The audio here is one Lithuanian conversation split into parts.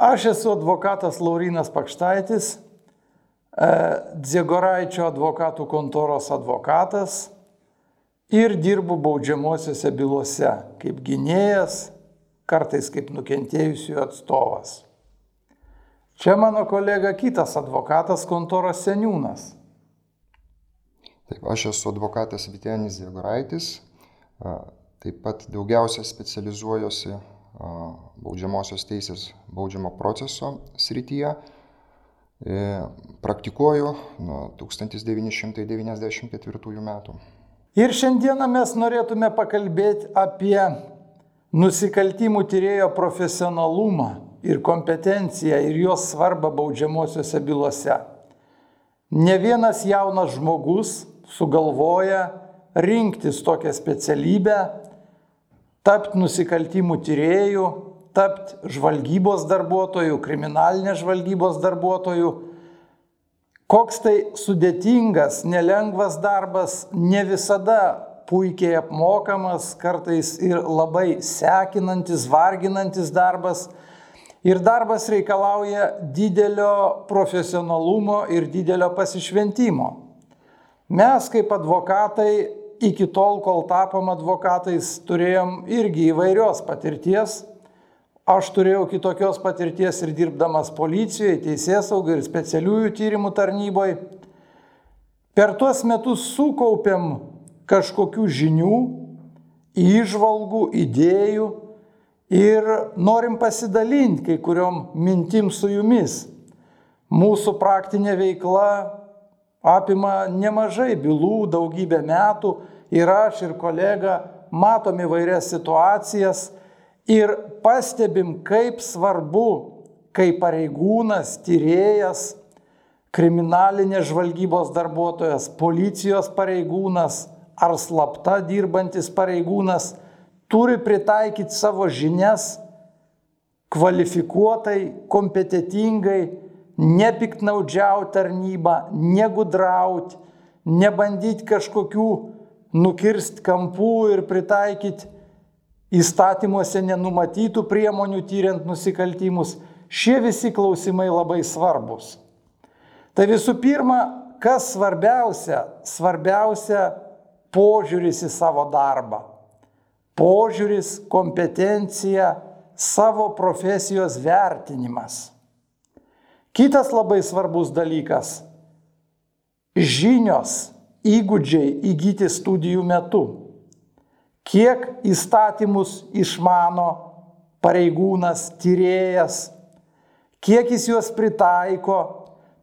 Aš esu advokatas Laurinas Pakštaitis, e, Dzegoraičio advokatų kontoros advokatas ir dirbu baudžiamosiose bylose kaip gynėjas, kartais kaip nukentėjusių atstovas. Čia mano kolega kitas advokatas kontoros seniūnas. Taip, aš esu advokatas Vitenis Jegoraitis, taip pat daugiausia specializuojuosi baudžiamosios teisės baudžiamo proceso srityje. E, praktikuoju nuo 1994 metų. Ir šiandieną mes norėtume pakalbėti apie nusikaltimų tyrėjo profesionalumą ir kompetenciją ir jos svarbą baudžiamosiose bylose. Ne vienas jaunas žmogus sugalvoja rinktis tokią specialybę, tapti nusikaltimų tyriejų, tapti žvalgybos darbuotojų, kriminalinės žvalgybos darbuotojų Koks tai sudėtingas, nelengvas darbas, ne visada puikiai apmokamas, kartais ir labai sekinantis, varginantis darbas. Ir darbas reikalauja didelio profesionalumo ir didelio pasišventimo. Mes kaip advokatai iki tol, kol tapom advokatais, turėjom irgi įvairios patirties Aš turėjau kitokios patirties ir dirbdamas policijoje, teisės saugai ir specialiųjų tyrimų tarnyboje. Per tuos metus sukaupėm kažkokių žinių, įžvalgų, idėjų ir norim pasidalinti kai kuriom mintim su jumis. Mūsų praktinė veikla apima nemažai bylų, daugybę metų ir aš ir kolega matom įvairias situacijas ir pastebim, kaip svarbu, kai pareigūnas, tyrėjas, kriminalinės žvalgybos darbuotojas, policijos pareigūnas ar slapta dirbantis pareigūnas turi pritaikyti savo žinias kvalifikuotai, kompetitingai, nepiktnaudžiauti tarnybą, negudrauti, nebandyti kažkokių nukirsti kampų ir pritaikyti įstatymuose nenumatytų priemonių tyriant nusikaltimus. Šie visi klausimai labai svarbus. Tai visų pirma, kas svarbiausia? Svarbiausia požiūris į savo darbą. Požiūris, kompetencija, savo profesijos vertinimas. Kitas labai svarbus dalykas - žinios, įgūdžiai įgyti studijų metu kiek įstatymus išmano pareigūnas, tyrėjas, kiek jis juos pritaiko,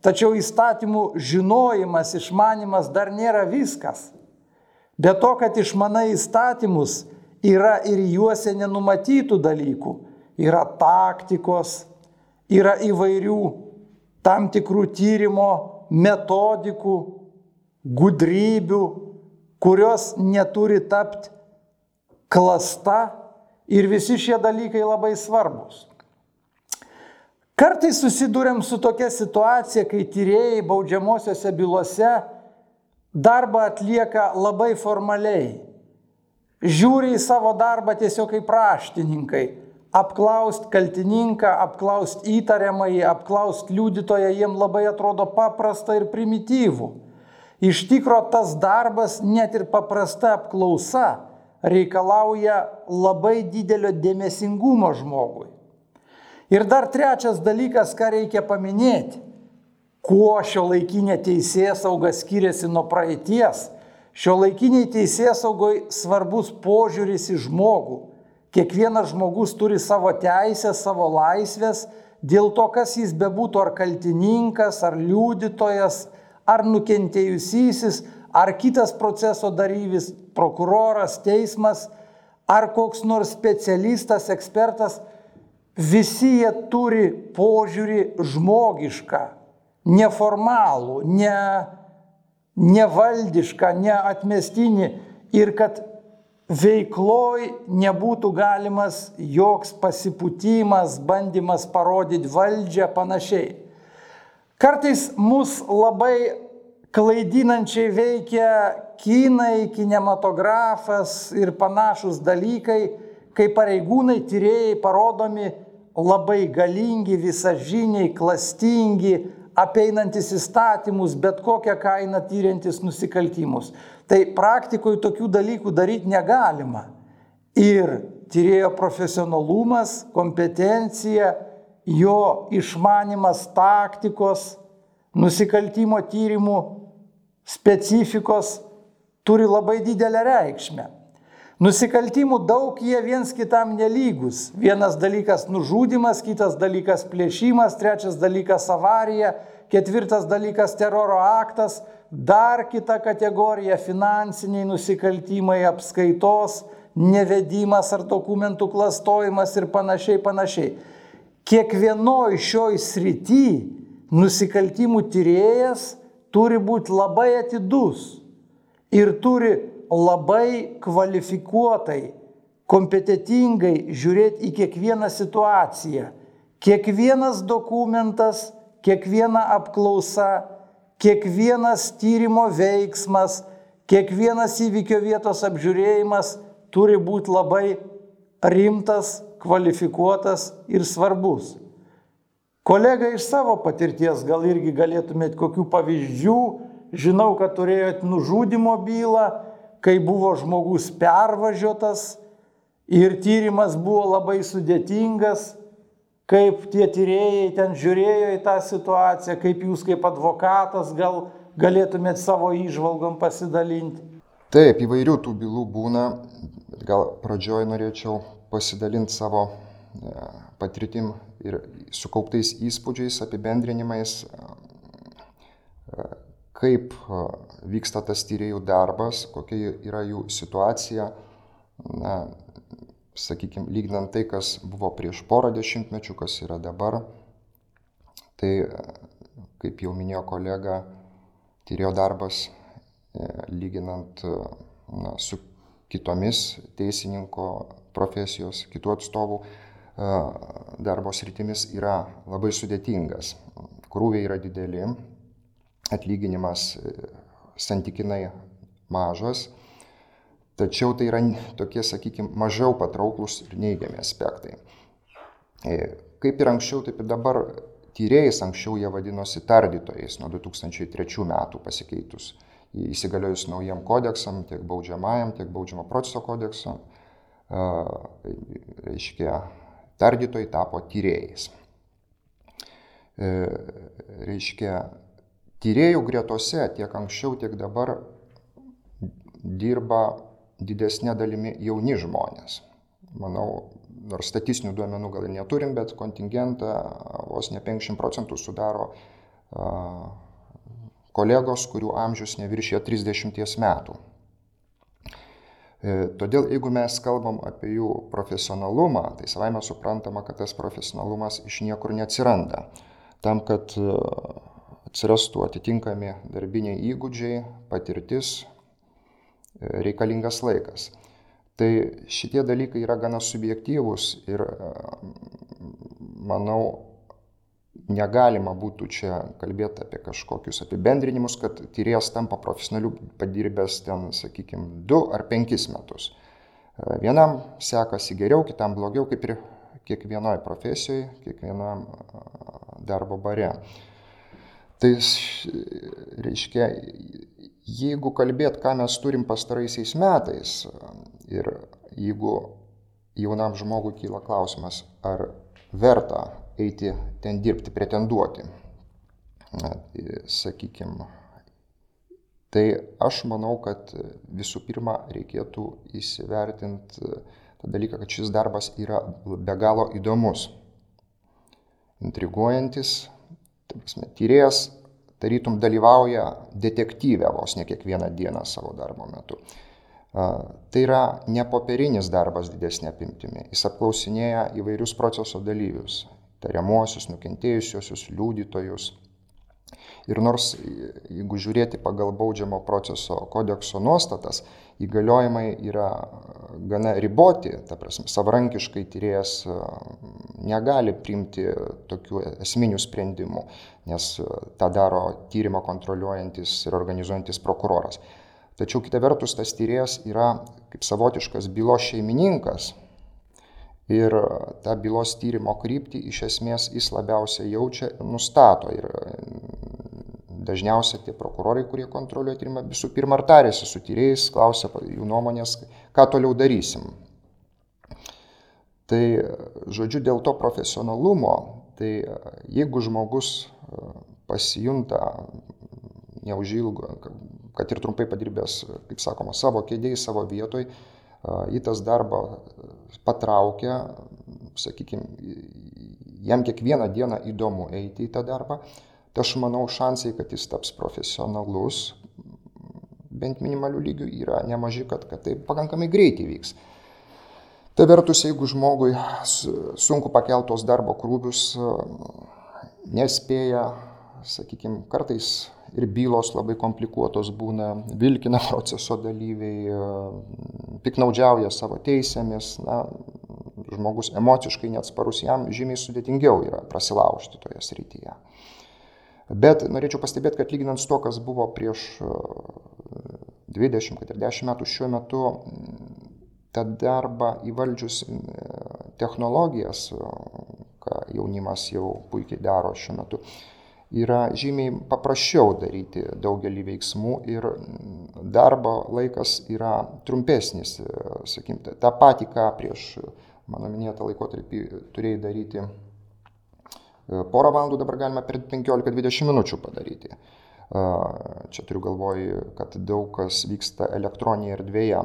tačiau įstatymų žinojimas, išmanimas dar nėra viskas. Be to, kad išmanai įstatymus, yra ir juose nenumatytų dalykų, yra taktikos, yra įvairių tam tikrų tyrimo metodikų, gudrybių, kurios neturi tapti klasta ir visi šie dalykai labai svarbus. Kartais susidurėm su tokia situacija, kai tyrėjai baudžiamosiose bylose darbą atlieka labai formaliai. Žiūri į savo darbą tiesiog kaip raštininkai. Apklaust kaltininką, apklaust įtariamąjį, apklaust liudytoją, jiem labai atrodo paprasta ir primityvų. Iš tikro tas darbas, net ir paprasta apklausa, reikalauja labai didelio dėmesingumo žmogui. Ir dar trečias dalykas, ką reikia paminėti, kuo šio laikinė teisės sauga skiriasi nuo praeities. Šio laikiniai teisės saugoj svarbus požiūris į žmogų. Kiekvienas žmogus turi savo teisę, savo laisvės, dėl to, kas jis bebūtų, ar kaltininkas, ar liudytojas, ar nukentėjusysis, ar kitas proceso dalyvis, prokuroras, teismas, ar koks nors specialistas, ekspertas, visi jie turi požiūrį žmogišką, neformalų, ne, nevaldišką, neatmestinį. Ir kad veikloj nebūtų galimas joks pasipūtimas, bandymas parodyti valdžią panašiai. Kartais mus labai klaidinančiai veikia kinai, kinematografas ir panašus dalykai, kai pareigūnai, tyrėjai parodomi labai galingi, visažiniai, klastingi, apeinantis įstatymus, bet kokią kainą tyriantis nusikaltimus. Tai praktikoje tokių dalykų daryti negalima. Ir tyrėjo profesionalumas, kompetencija, jo išmanimas taktikos, nusikaltimo tyrimų specifikos turi labai didelę reikšmę. Nusikaltimų daug jie viens kitam nelygus. Vienas dalykas nužudimas, kitas dalykas plėšimas, trečias dalykas avarija, ketvirtas dalykas teroro aktas, dar kita kategorija finansiniai nusikaltimai, apskaitos, nevedimas ar dokumentų klastojimas ir panašiai, panašiai. Kiekvienoj šioj srity nusikaltimų tyrėjas turi būti labai atidus ir turi labai kvalifikuotai, kompetitingai žiūrėti į kiekvieną situaciją. Kiekvienas dokumentas, kiekviena apklausa, kiekvienas tyrimo veiksmas, kiekvienas įvykio vietos apžiūrėjimas turi būti labai rimtas, kvalifikuotas ir svarbus. Kolega iš savo patirties gal irgi galėtumėt kokių pavyzdžių, žinau, kad turėjot nužudimo bylą, kai buvo žmogus pervažiotas ir tyrimas buvo labai sudėtingas, kaip tie tyrėjai ten žiūrėjo į tą situaciją, kaip jūs kaip advokatas gal galėtumėt savo išvalgom pasidalinti. Taip, įvairių tų bylų būna, gal pradžioj norėčiau pasidalinti savo e, patirtim ir sukauptais įspūdžiais, apibendrinimais, kaip vyksta tas tyriejų darbas, kokia yra jų situacija, na, sakykime, lyginant tai, kas buvo prieš porą dešimtmečių, kas yra dabar. Tai, kaip jau minėjo kolega, tyrėjo darbas, e, lyginant na, su kitomis teisininko profesijos, kitų atstovų darbo sritimis yra labai sudėtingas. Krūviai yra dideli, atlyginimas e, santykinai mažas, tačiau tai yra tokie, sakykime, mažiau patrauklus ir neigiami aspektai. E, kaip ir anksčiau, taip ir dabar tyrėjais anksčiau jie vadinosi tardytojais nuo 2003 metų pasikeitus įsigaliojus naujiem kodeksam, tiek baudžiamajam, tiek baudžiamo proceso kodeksam, reiškia, tardytojai tapo tyrėjais. E, reiškia, Tyrėjų gretose tiek anksčiau, tiek dabar dirba didesnė dalimi jauni žmonės. Manau, nors statistinių duomenų gal ir neturim, bet kontingentą vos ne 50 procentų sudaro kolegos, kurių amžius neviršė 30 metų. E, todėl jeigu mes kalbam apie jų profesionalumą, tai savai mes suprantama, kad tas profesionalumas iš niekur neatsiranda. Tam, kad atsirastų atitinkami darbiniai įgūdžiai, patirtis, e, reikalingas laikas. Tai šitie dalykai yra gana subjektyvūs ir e, manau, negalima būtų čia kalbėti apie kažkokius apibendrinimus, kad tyrėjas tampa profesionaliu padirbęs ten, sakykime, du ar penkis metus. E, vienam sekasi geriau, kitam blogiau, kaip ir kiekvienoje profesijoje, kiekvienam darbo bare. Tai reiškia, jeigu kalbėt, ką mes turim pastaraisiais metais ir jeigu jaunam žmogui kyla klausimas, ar verta eiti ten dirbti, pretenduoti, sakykime, tai aš manau, kad visų pirma reikėtų įsivertinti tą dalyką, kad šis darbas yra be galo įdomus, intriguojantis, Prasme, tyrėjas tarytum dalyvauja detektyvę vos ne kiekvieną dieną savo darbo metu. Tai yra ne popierinis darbas didesnė apimtimi. Jis apklausinėja įvairius proceso dalyvius - tariamuosius, nukentėjusiosius, liudytojus, Ir nors, jeigu žiūrėti pagal baudžiamo proceso kodekso nuostatas, įgaliojimai yra gana riboti, ta prasme, savarankiškai tyrėjas e, negali priimti tokių esminių sprendimų, nes e, tą daro tyrimą kontroliuojantis ir organizuojantis prokuroras. Tačiau kita vertus, tas tyrėjas yra kaip savotiškas bylos šeimininkas Ir tą bylos tyrimo kryptį iš esmės jis labiausiai jaučia, nustato. Ir dažniausiai tie prokurorai, kurie kontroliuoja tyrimą, visų pirma ar tarėsi su tyrėjais, klausia jų nuomonės, ką toliau darysim. Tai, žodžiu, dėl to profesionalumo, tai jeigu žmogus pasijunta neužilgo, kad ir trumpai padirbęs, kaip sakoma, savo kėdėjai, savo vietoj, į tas darbą patraukia, sakykime, jam kiekvieną dieną įdomu eiti į tą darbą, tai aš manau šansai, kad jis taps profesionalus, bent minimalių lygių yra nemaži, kad, kad tai pakankamai greitai vyks. Tai vertus, jeigu žmogui sunku pakeltos darbo krūvius, nespėja, sakykime, kartais ir bylos labai komplikuotos būna, vilkina proceso dalyviai, e, piknaudžiauja savo teisėmis, na, žmogus emociškai neatsparus jam žymiai sudėtingiau yra prasilaužti toje srityje. Bet norėčiau pastebėti, kad lyginant su to, kas buvo prieš 20, kad ir 10 metų, šiuo metu tą darbą įvaldžius technologijas, ką jaunimas jau puikiai daro šiuo metu, yra žymiai paprasčiau daryti daugelį veiksmų ir darbo laikas yra trumpesnis. Sakim, tą patį, ką prieš mano minėtą laikotarpį turėjai daryti e, porą valandų, dabar galima per 15-20 minučių padaryti. Čia turiu galvoj, kad daug kas vyksta elektroninėje erdvėje.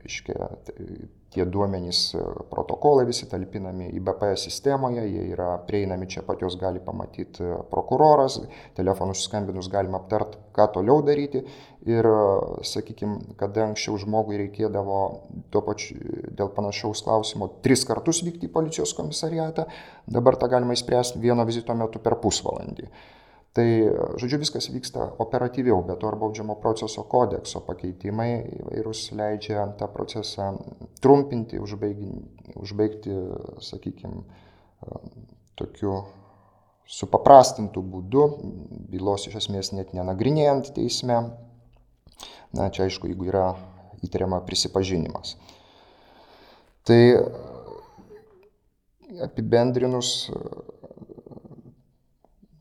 Reiškia, tai tie duomenys, e, protokolai visi talpinami į BPS sistemoje, jie yra prieinami čia pat, juos gali pamatyti e, prokuroras, telefonu suskambinus galima aptart, ką toliau daryti. Ir, e, sakykime, kada anksčiau žmogui reikėdavo pačiu dėl panašaus klausimo tris kartus vykti į policijos komisariatą, dabar tą galima įspręsti vieno vizito metu per pusvalandį. Tai, žodžiu, viskas vyksta operatyviau, bet to ar baudžiamo proceso kodekso pakeitimai įvairūs leidžia tą procesą trumpinti, užbaigti, užbaigti sakykime, tokiu supaprastintų būdu, bylos iš esmės net nenagrinėjant teisme. Na, čia aišku, jeigu yra įtariama prisipažinimas. Tai apibendrinus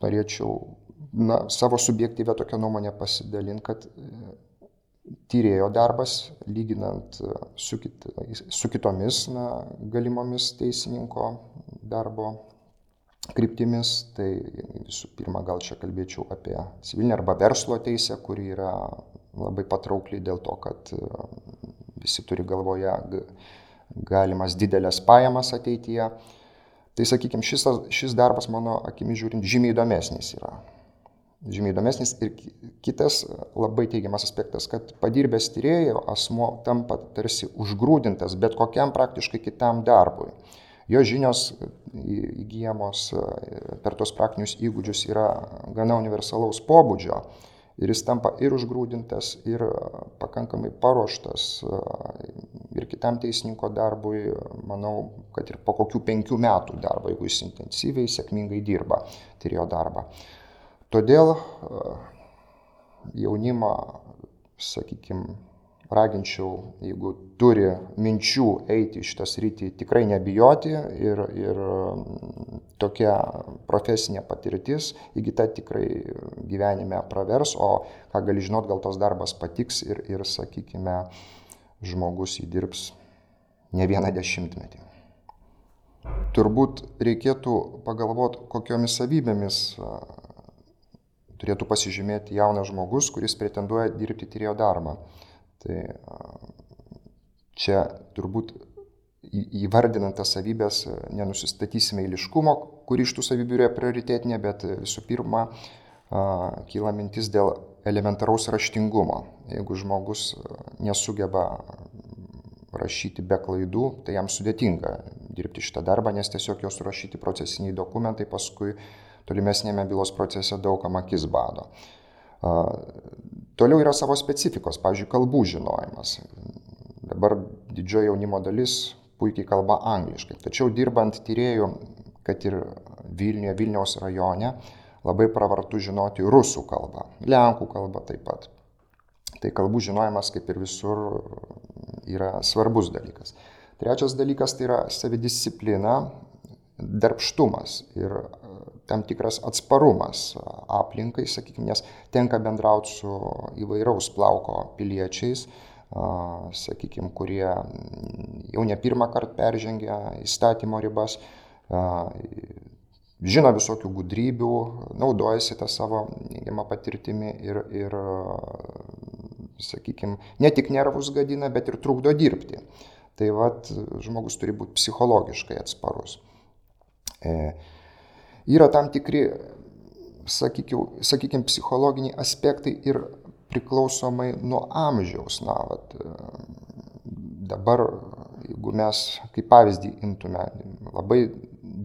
norėčiau na, savo subjektyvę tokią nuomonę pasidalinti, kad e, tyrėjo darbas, lyginant e, su, kit, su kitomis na, galimomis teisininko darbo kryptimis, tai visų pirma, gal čia kalbėčiau apie civilinę arba verslo teisę, kuri yra labai patraukli dėl to, kad e, visi turi galvoje galimas didelės pajamas ateityje. Tai sakykime, šis, šis darbas mano akimi žiūrint žymiai įdomesnis yra žymiai įdomesnis. Ir kitas labai teigiamas aspektas, kad padirbęs tyrėjo asmo tampa tarsi užgrūdintas bet kokiam praktiškai kitam darbui. Jo žinios įgyjamos per tos praktinius įgūdžius yra gana universalaus pobūdžio ir jis tampa ir užgrūdintas, ir pakankamai paruoštas ir kitam teisininko darbui, manau, kad ir po kokių penkių metų darbo, jeigu jis intensyviai, sėkmingai dirba, tyrėjo darbą. Todėl e, jaunimą, sakykime, raginčiau, jeigu turi minčių eiti šitą sritį, tikrai nebijoti ir, ir tokia profesinė patirtis įgyta tikrai gyvenime pravers, o ką gali žinot, gal tas darbas patiks ir, ir sakykime, žmogus įdirbs ne vieną dešimtmetį. Turbūt reikėtų pagalvoti, kokiomis savybėmis turėtų pasižymėti jaunas žmogus, kuris pretenduoja dirbti tyrėjo darbą. Tai čia turbūt įvardinant tas savybės nenusistatysime eiliškumo, kuri iš tų savybių yra prioritetinė, bet visų pirma kyla mintis dėl elementaraus raštingumo. Jeigu žmogus nesugeba rašyti be klaidų, tai jam sudėtinga dirbti šitą darbą, nes tiesiog jos surašyti procesiniai dokumentai paskui tolimesnėme bylos procese daugam akis bado. Toliau yra savo specifikos, pavyzdžiui, kalbų žinojimas. Dabar didžioji jaunimo dalis puikiai kalba angliškai. Tačiau dirbant tyriejų, kad ir Vilniuje, Vilniaus rajone, labai pravartu žinoti rusų kalbą, lenkų kalbą taip pat. Tai kalbų žinojimas, kaip ir visur, yra svarbus dalykas. Trečias dalykas tai yra savidisciplina, darbštumas ir tam tikras atsparumas aplinkai, sakykime, nes tenka bendrauti su įvairaus plauko piliečiais, sakykime, kurie jau ne pirmą kartą peržengia įstatymo ribas, žino visokių gudrybių, naudojasi tą savo neigiamą patirtimį ir, ir sakykime, ne tik nervus gadina, bet ir trukdo dirbti. Tai vad, žmogus turi būti psichologiškai atsparus. E, yra tam tikri, sakykime, sakykim, psichologiniai aspektai ir priklausomai nuo amžiaus. Na, vat, dabar, jeigu mes kaip pavyzdį imtume, labai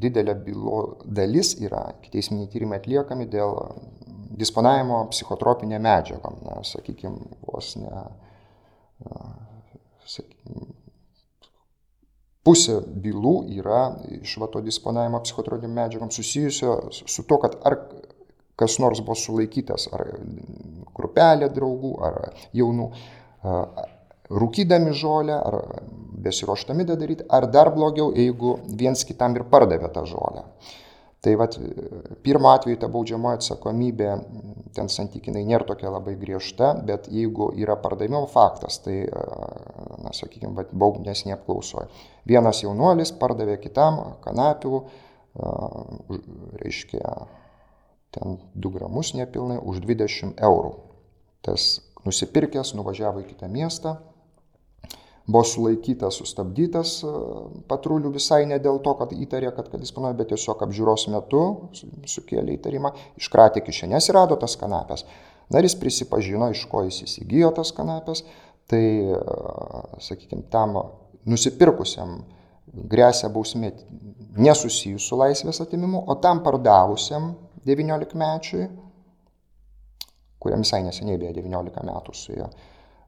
didelė bylo dalis yra teisminiai tyrimai atliekami dėl disponavimo psichotropinė medžiagom, na, sakykime, vos ne, sakykime, pusė bylų yra iš vato disponavimo psichotropinėm medžiagom susijusio su to, kad ar kas nors buvo sulaikytas, ar grupelė draugų, ar jaunų, rūkydami žolę, ar besiruoštami tą daryti, ar dar blogiau, jeigu viens kitam ir pardavė tą žolę. Tai vat, pirmo atveju ta baudžiamoji atsakomybė ten santykinai nėra tokia labai griežta, bet jeigu yra pardavimo faktas, tai, na, sakykime, baubnesnė apklausoje. Vienas jaunuolis pardavė kitam kanapių, reiškia, ten 2 gramus nepilnai už 20 eurų. Tas nusipirkęs nuvažiavo į kitą miestą, buvo sulaikytas, sustabdytas e, patrulių visai ne dėl to, kad įtarė, kad, kad disponuoja, bet tiesiog apžiūros metu sukėlė įtarimą, iškratė kišenės ir rado tas kanapės. Na ir jis prisipažino, iš ko jis įsigijo tas kanapės, tai, e, sakykime, tam nusipirkusiam grėsia bausmė nesusijus su laisvės atimimu, o tam pardavusiam 19 mečiui, kuriam visai neseniai beje 19 metų su jo,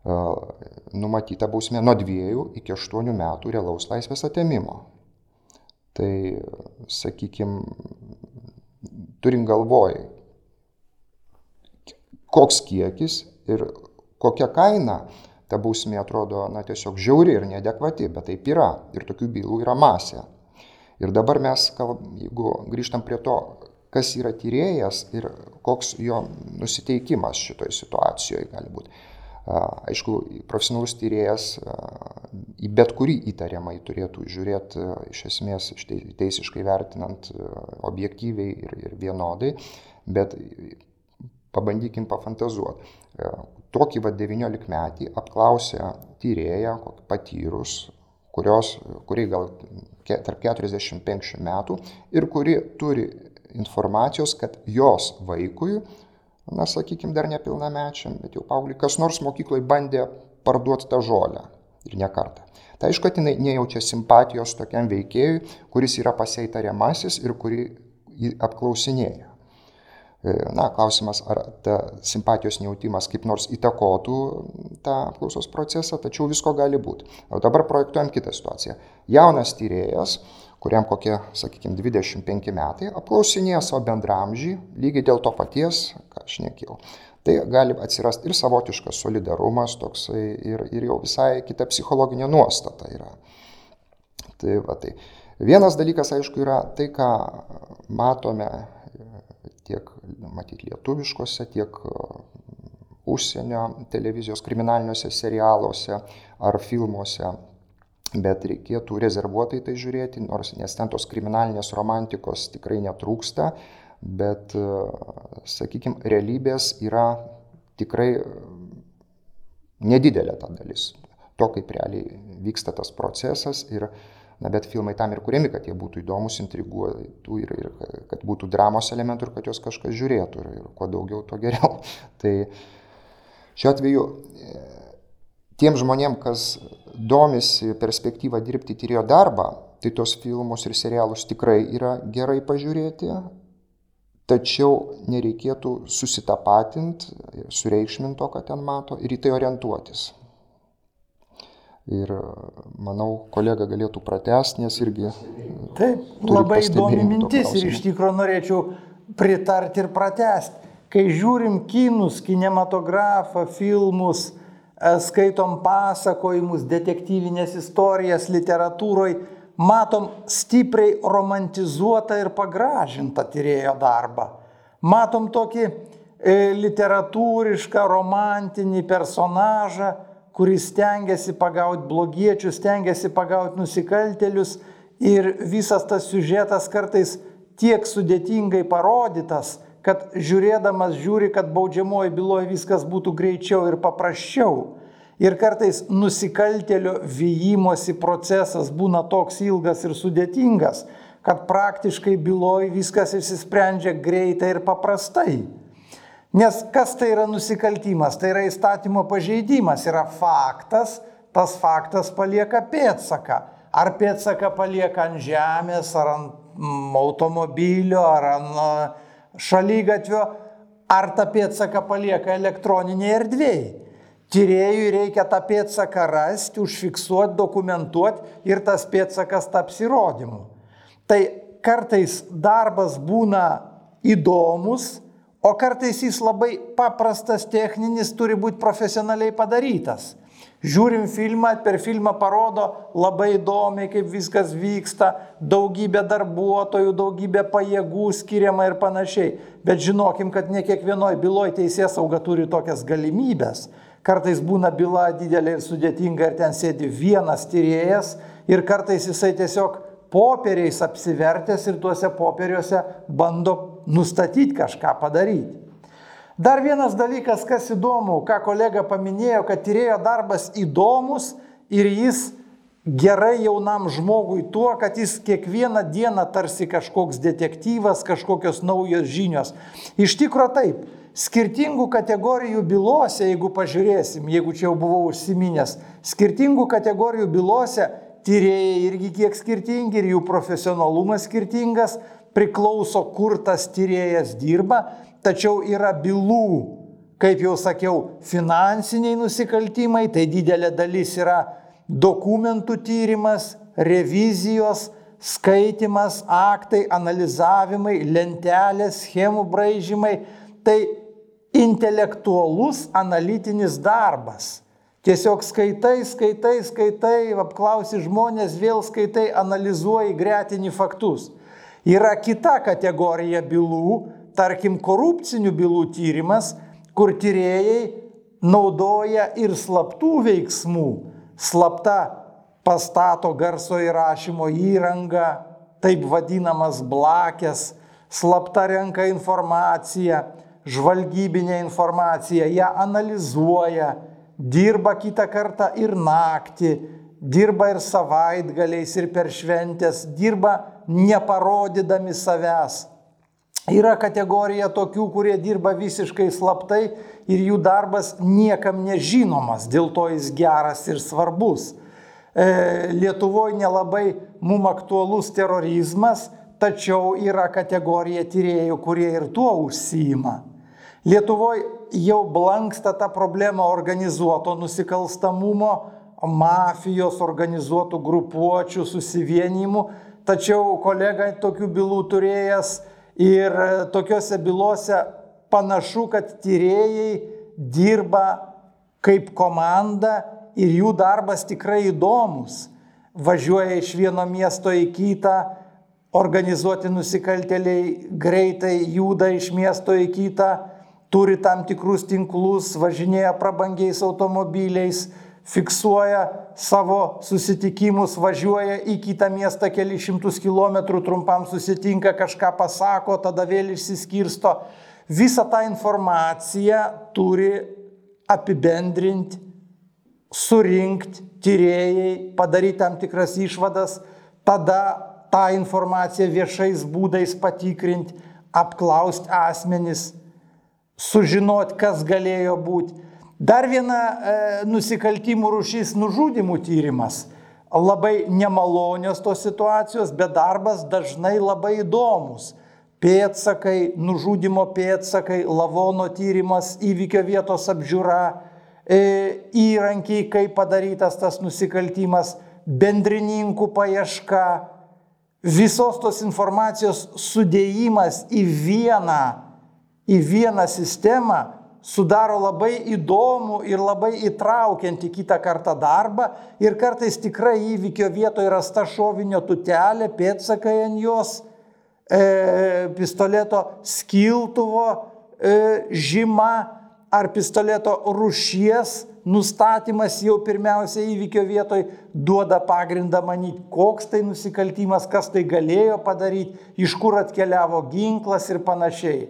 numatyta bausmė nuo 2 iki 8 metų realaus laisvės atėmimo. Tai, sakykime, turint galvoj, koks kiekis ir kokia kaina, ta bausmė atrodo, na, tiesiog žiauri ir neadekvati, bet taip yra. Ir tokių bylų yra masė. Ir dabar mes, jeigu grįžtam prie to, kas yra tyrėjas ir koks jo nusiteikimas šitoje situacijoje gali būti. Aišku, profesionalus tyrėjas į bet kurį įtariamą turėtų žiūrėti iš esmės teisiškai vertinant objektyviai ir, ir vienodai, bet pabandykim pafantazuoti. Tokį va 19 metį apklausė tyrėją, patyrus, kurios, kuri gal tarp 40-50 metų ir kuri turi informacijos, kad jos vaikui, na, sakykime, dar nepilnamečiam, bet jau paaugliui, kas nors mokykloje bandė parduoti tą žolę ir ne kartą. Tai aišku, kad jinai nejaučia simpatijos tokiam veikėjui, kuris yra pasieitariamasis ir kurį apklausinėja. E, na, klausimas, ar ta simpatijos nejautimas kaip nors įtakotų tą apklausos procesą, tačiau visko gali būti. O dabar projektuojam kitą situaciją. Jaunas tyrėjas, kuriam kokie, sakykime, 25 metai, apklausinėja savo bendramžį, lygiai dėl to paties, ką aš nekėjau. Tai gali atsirasti ir savotiškas solidarumas toksai, ir, ir jau visai kita psichologinė nuostata yra. Tai, va, tai. Vienas dalykas, aišku, yra tai, ką matome tiek, matyti, lietuviškose, tiek užsienio televizijos kriminaliniuose serialuose ar filmuose bet reikėtų rezervuotai tai žiūrėti, nors nes ten tos kriminalinės romantikos tikrai netrūksta, bet, sakykime, realybės yra tikrai nedidelė ta dalis. To, kaip realiai vyksta tas procesas ir, na, bet filmai tam ir kuriami, kad jie būtų įdomus, intriguotų ir, ir kad būtų dramos elementų ir kad juos kažkas žiūrėtų ir, ir kuo daugiau, to geriau. Tai šiuo atveju tiem žmonėm, kas domisi perspektyvą dirbti tyrėjo darbą, tai tos filmus ir serialus tikrai yra gerai pažiūrėti, tačiau nereikėtų susitapatinti, sureikšminti to, ką ten mato ir į tai orientuotis. Ir manau, kolega galėtų pratesti, nes irgi. Taip, labai įdomi mintis ir iš tikrųjų norėčiau pritarti ir pratesti. Kai žiūrim kinus, kinematografą, filmus, skaitom pasakojimus, detektyvinės istorijas literatūroje, matom stipriai romantizuotą ir pagražintą tyrėjo darbą. Matom tokį e, literatūrišką, romantinį personažą, kuris stengiasi pagauti blogiečius, stengiasi pagauti nusikaltelius ir visas tas siužetas kartais tiek sudėtingai parodytas, kad žiūrėdamas žiūri, kad baudžiamoji byloje viskas būtų greičiau ir paprasčiau. Ir kartais nusikaltėlio vyjimosi procesas būna toks ilgas ir sudėtingas, kad praktiškai byloje viskas išsisprendžia greitai ir paprastai. Nes kas tai yra nusikaltimas? Tai yra įstatymo pažeidimas, yra faktas, tas faktas palieka pėtsaką. Ar pėtsaką palieka ant žemės, ar ant automobilio, ar ant šalygatvio, ar tą pėdsaką palieka elektroninėje erdvėje. Tyrėjui reikia tą pėdsaką rasti, užfiksuoti, dokumentuoti ir tas pėdsakas taps įrodymu. Tai kartais darbas būna įdomus, o kartais jis labai paprastas, techninis, turi būti profesionaliai padarytas. Žiūrim filmą, per filmą parodo labai įdomiai, kaip viskas vyksta, daugybė darbuotojų, daugybė pajėgų skiriama ir panašiai. Bet žinokim, kad ne kiekvienoje byloje teisės sauga turi tokias galimybės. Kartais būna byla didelė ir sudėtinga ir ten sėdi vienas tyrėjas ir kartais jisai tiesiog popieriais apsivertęs ir tuose popieriuose bando nustatyti kažką padaryti. Dar vienas dalykas, kas įdomu, ką kolega paminėjo, kad tyrėjo darbas įdomus ir jis gerai jaunam žmogui tuo, kad jis kiekvieną dieną tarsi kažkoks detektyvas, kažkokios naujos žinios. Iš tikrųjų taip, skirtingų kategorijų bylose, jeigu pažiūrėsim, jeigu čia jau buvau užsiminęs, skirtingų kategorijų bylose tyrėjai irgi kiek skirtingi ir jų profesionalumas skirtingas, priklauso, kur tas tyrėjas dirba, tačiau yra bylų, kaip jau sakiau, finansiniai nusikaltimai, tai didelė dalis yra dokumentų tyrimas, revizijos, skaitimas, aktai, analizavimai, lentelės, schemų braižymai. Tai intelektualus analitinis darbas. Tiesiog skaitai, skaitai, skaitai, apklausi žmonės, vėl skaitai, analizuoji, gretini faktus. Yra kita kategorija bylų, tarkim, korupcinių bylų tyrimas, kur tyrėjai naudoja ir slaptų veiksmų. Slapta pastato garso įrašymo įrangą, taip vadinamas blakės, slapta renka informaciją, žvalgybinę informaciją, ją analizuoja, dirba kitą kartą ir naktį, dirba ir savaitgaliais, ir per šventės, dirba neparodydami savęs. Yra kategorija tokių, kurie dirba visiškai slaptai ir jų darbas niekam nežinomas, dėl to jis geras ir svarbus. E, Lietuvoje nelabai mum aktualus terorizmas, tačiau yra kategorija tyriejų, kurie ir tuo užsijima. Lietuvoje jau blanksta ta problema organizuoto nusikalstamumo, mafijos organizuotų grupuočių susivienimų, tačiau kolega tokių bylų turėjęs Ir tokiuose bylose panašu, kad tyrėjai dirba kaip komanda ir jų darbas tikrai įdomus. Važiuoja iš vieno miesto į kitą, organizuoti nusikaltėliai greitai juda iš miesto į kitą, turi tam tikrus tinklus, važinėja prabangiais automobiliais, fiksuoja savo susitikimus, važiuoja į kitą miestą keli šimtus kilometrų, trumpam susitinka, kažką pasako, tada vėl išsiskirsto. Visą tą informaciją turi apibendrinti, surinkti tyrėjai, padaryti tam tikras išvadas, tada tą informaciją viešais būdais patikrinti, apklausti asmenis, sužinoti, kas galėjo būti. Dar viena e, nusikaltimų rušys - nužudimų tyrimas. Labai nemalonios tos situacijos, bet darbas dažnai labai įdomus. Pėtsakai, nužudimo pėtsakai, lavono tyrimas, įvykio vietos apžiūra, e, įrankiai, kaip padarytas tas nusikaltimas, bendrininkų paieška, visos tos informacijos sudėjimas į vieną, į vieną sistemą sudaro labai įdomų ir labai įtraukiantį kitą kartą darbą ir kartais tikrai įvykio vietoje rasta šovinio tutelė, pėtsakai ant jos, e, pistoleto skiltuvo e, žyma ar pistoleto rušies nustatymas jau pirmiausia įvykio vietoj duoda pagrindą manyti, koks tai nusikaltimas, kas tai galėjo padaryti, iš kur atkeliavo ginklas ir panašiai.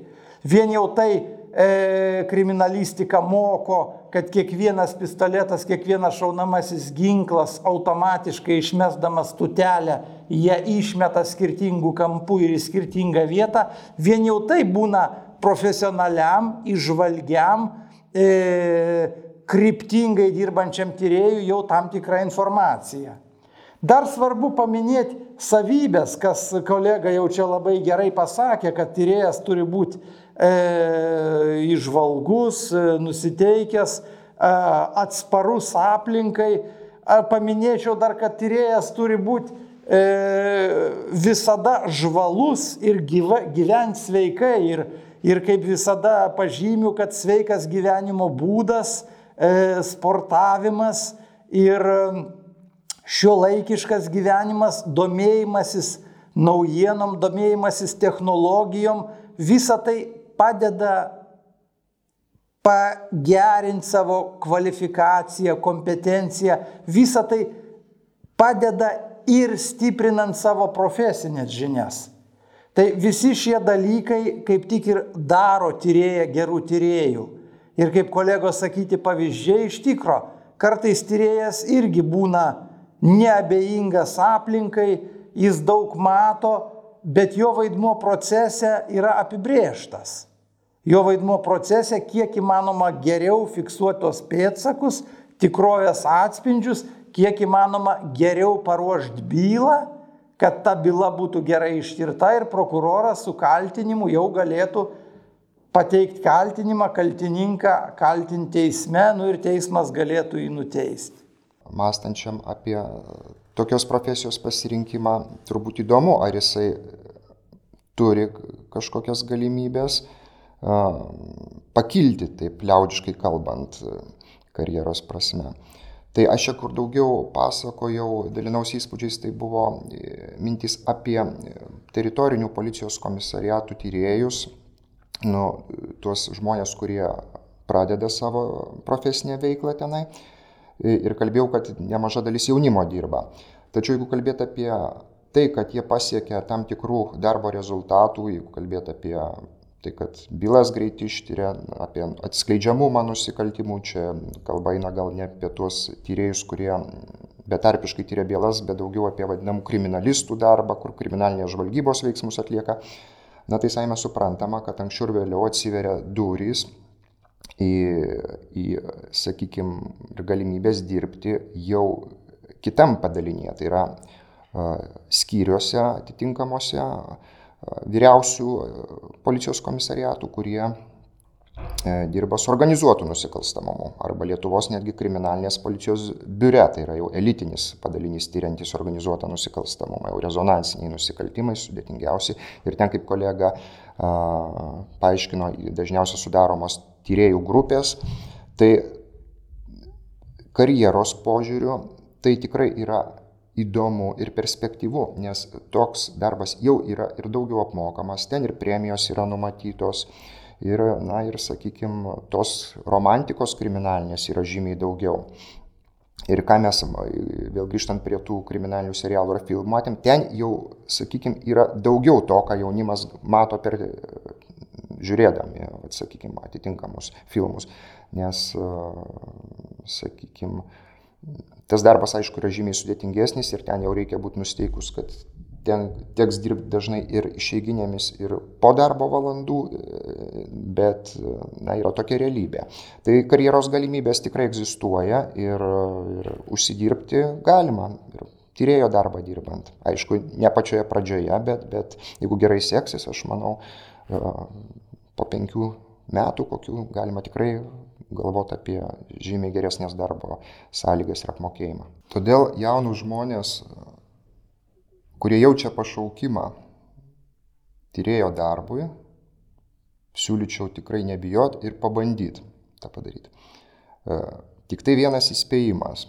Vien jau tai e, kriminalistika moko, kad kiekvienas pistoletas, kiekvienas šaunamasis ginklas automatiškai išmesdamas tutelę, jie išmeta skirtingų kampų ir į skirtingą vietą. Vien jau tai būna profesionaliam, išvalgiam, e, kryptingai dirbančiam tyriejui jau tam tikrą informaciją. Dar svarbu paminėti savybės, kas kolega jau čia labai gerai pasakė, kad tyrėjas turi būti e, išvalgus, e, nusiteikęs, e, atsparus aplinkai. E, paminėčiau dar, kad tyrėjas turi būti e, visada žvalus ir gyva, gyventi sveikai. Ir, ir kaip visada pažymiu, kad sveikas gyvenimo būdas E, sportavimas ir šio laikiškas gyvenimas, domėjimasis naujienom, domėjimasis technologijom, visa tai padeda pagerinti savo kvalifikaciją, kompetenciją, visa tai padeda ir stiprinant savo profesinės žinias. Tai visi šie dalykai kaip tik ir daro tyrėją gerų tyriejų. Ir kaip kolegos sakyti pavyzdžiai iš tikro, kartais tyrėjas irgi būna neabejingas aplinkai, jis daug mato, bet jo vaidmuo procese yra apibrieštas. Jo vaidmuo procese kiek įmanoma geriau fiksuotos pėtsakus, tikrovės atspindžius, kiek įmanoma geriau paruošti bylą, kad ta byla būtų gerai ištirta ir prokuroras su kaltinimu jau galėtų pateikti kaltinimą, kaltininką kaltinti teisme, nu ir teismas galėtų jį nuteisti. Mąstančiam apie tokios profesijos pasirinkimą, turbūt įdomu, ar jisai turi kažkokias galimybės pakilti, taip liaudžiškai kalbant, karjeros prasme. Tai aš čia kur daugiau pasakojau, dalinausi įspūdžiais, tai buvo mintis apie teritorinių policijos komisariatų tyrėjus, nu, tuos žmonės, kurie pradeda savo profesinę veiklą tenai. Ir kalbėjau, kad nemaža dalis jaunimo dirba. Tačiau jeigu kalbėt apie tai, kad jie pasiekia tam tikrų darbo rezultatų, jeigu kalbėt apie tai, kad bylas greit ištyrė, apie atskleidžiamumą nusikaltimų, čia kalba eina gal ne apie tuos tyrėjus, kurie betarpiškai tyria bylas, bet daugiau apie vadinamų kriminalistų darbą, kur kriminalinės žvalgybos veiksmus atlieka na tai saime suprantama, kad anksčiau ir vėliau atsiveria durys į, į sakykime, galimybės dirbti jau kitam padalinėje, tai yra skyriuose atitinkamuose vyriausių policijos komisariatų, kurie dirba su organizuotu nusikalstamumu. Arba Lietuvos netgi kriminalinės policijos biure, tai yra jau elitinis padalinys tyriantis organizuotą nusikalstamumą, jau rezonansiniai nusikaltimai sudėtingiausi. Ir ten kaip kolega a, paaiškino, dažniausiai sudaromos tyriejų grupės, tai karjeros požiūriu tai tikrai yra įdomu ir perspektyvu, nes toks darbas jau yra ir daugiau apmokamas, ten ir premijos yra numatytos, ir, na, ir, sakykime, tos romantikos kriminalinės yra žymiai daugiau. Ir ką mes, vėl grįžtant prie tų kriminalinių serialų ar filmų, matėm, ten jau, sakykime, yra daugiau to, ką jaunimas mato per žiūrėdami, sakykime, atitinkamus filmus. Nes, sakykime, tas darbas, aišku, yra žymiai sudėtingesnis ir ten jau reikia būti nusteikus, kad ten teks dirbti dažnai ir išeiginėmis, ir po darbo valandų, bet na, yra tokia realybė. Tai karjeros galimybės tikrai egzistuoja ir, ir užsidirbti galima. Ir tyrėjo darbą dirbant. Aišku, ne pačioje pradžioje, bet, bet jeigu gerai seksis, aš manau, po penkių metų kokių galima tikrai galvoti apie žymiai geresnės darbo sąlygas ir apmokėjimą. Todėl jaunus žmonės kurie jaučia pašaukimą tyrėjo darbui, siūlyčiau tikrai nebijot ir pabandyti tą padaryti. E, tik tai vienas įspėjimas.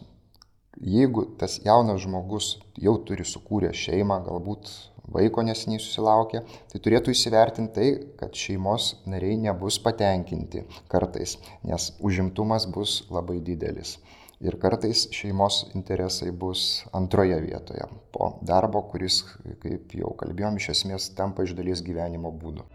Jeigu tas jaunas žmogus jau turi sukūrę šeimą, galbūt vaiko nesiniai susilaukė, tai turėtų įsivertinti tai, kad šeimos nariai nebus patenkinti kartais, nes užimtumas bus labai didelis. Ir kartais šeimos interesai bus antroje vietoje po darbo, kuris, kaip jau kalbėjom, iš esmės tampa iš dalies gyvenimo būdu.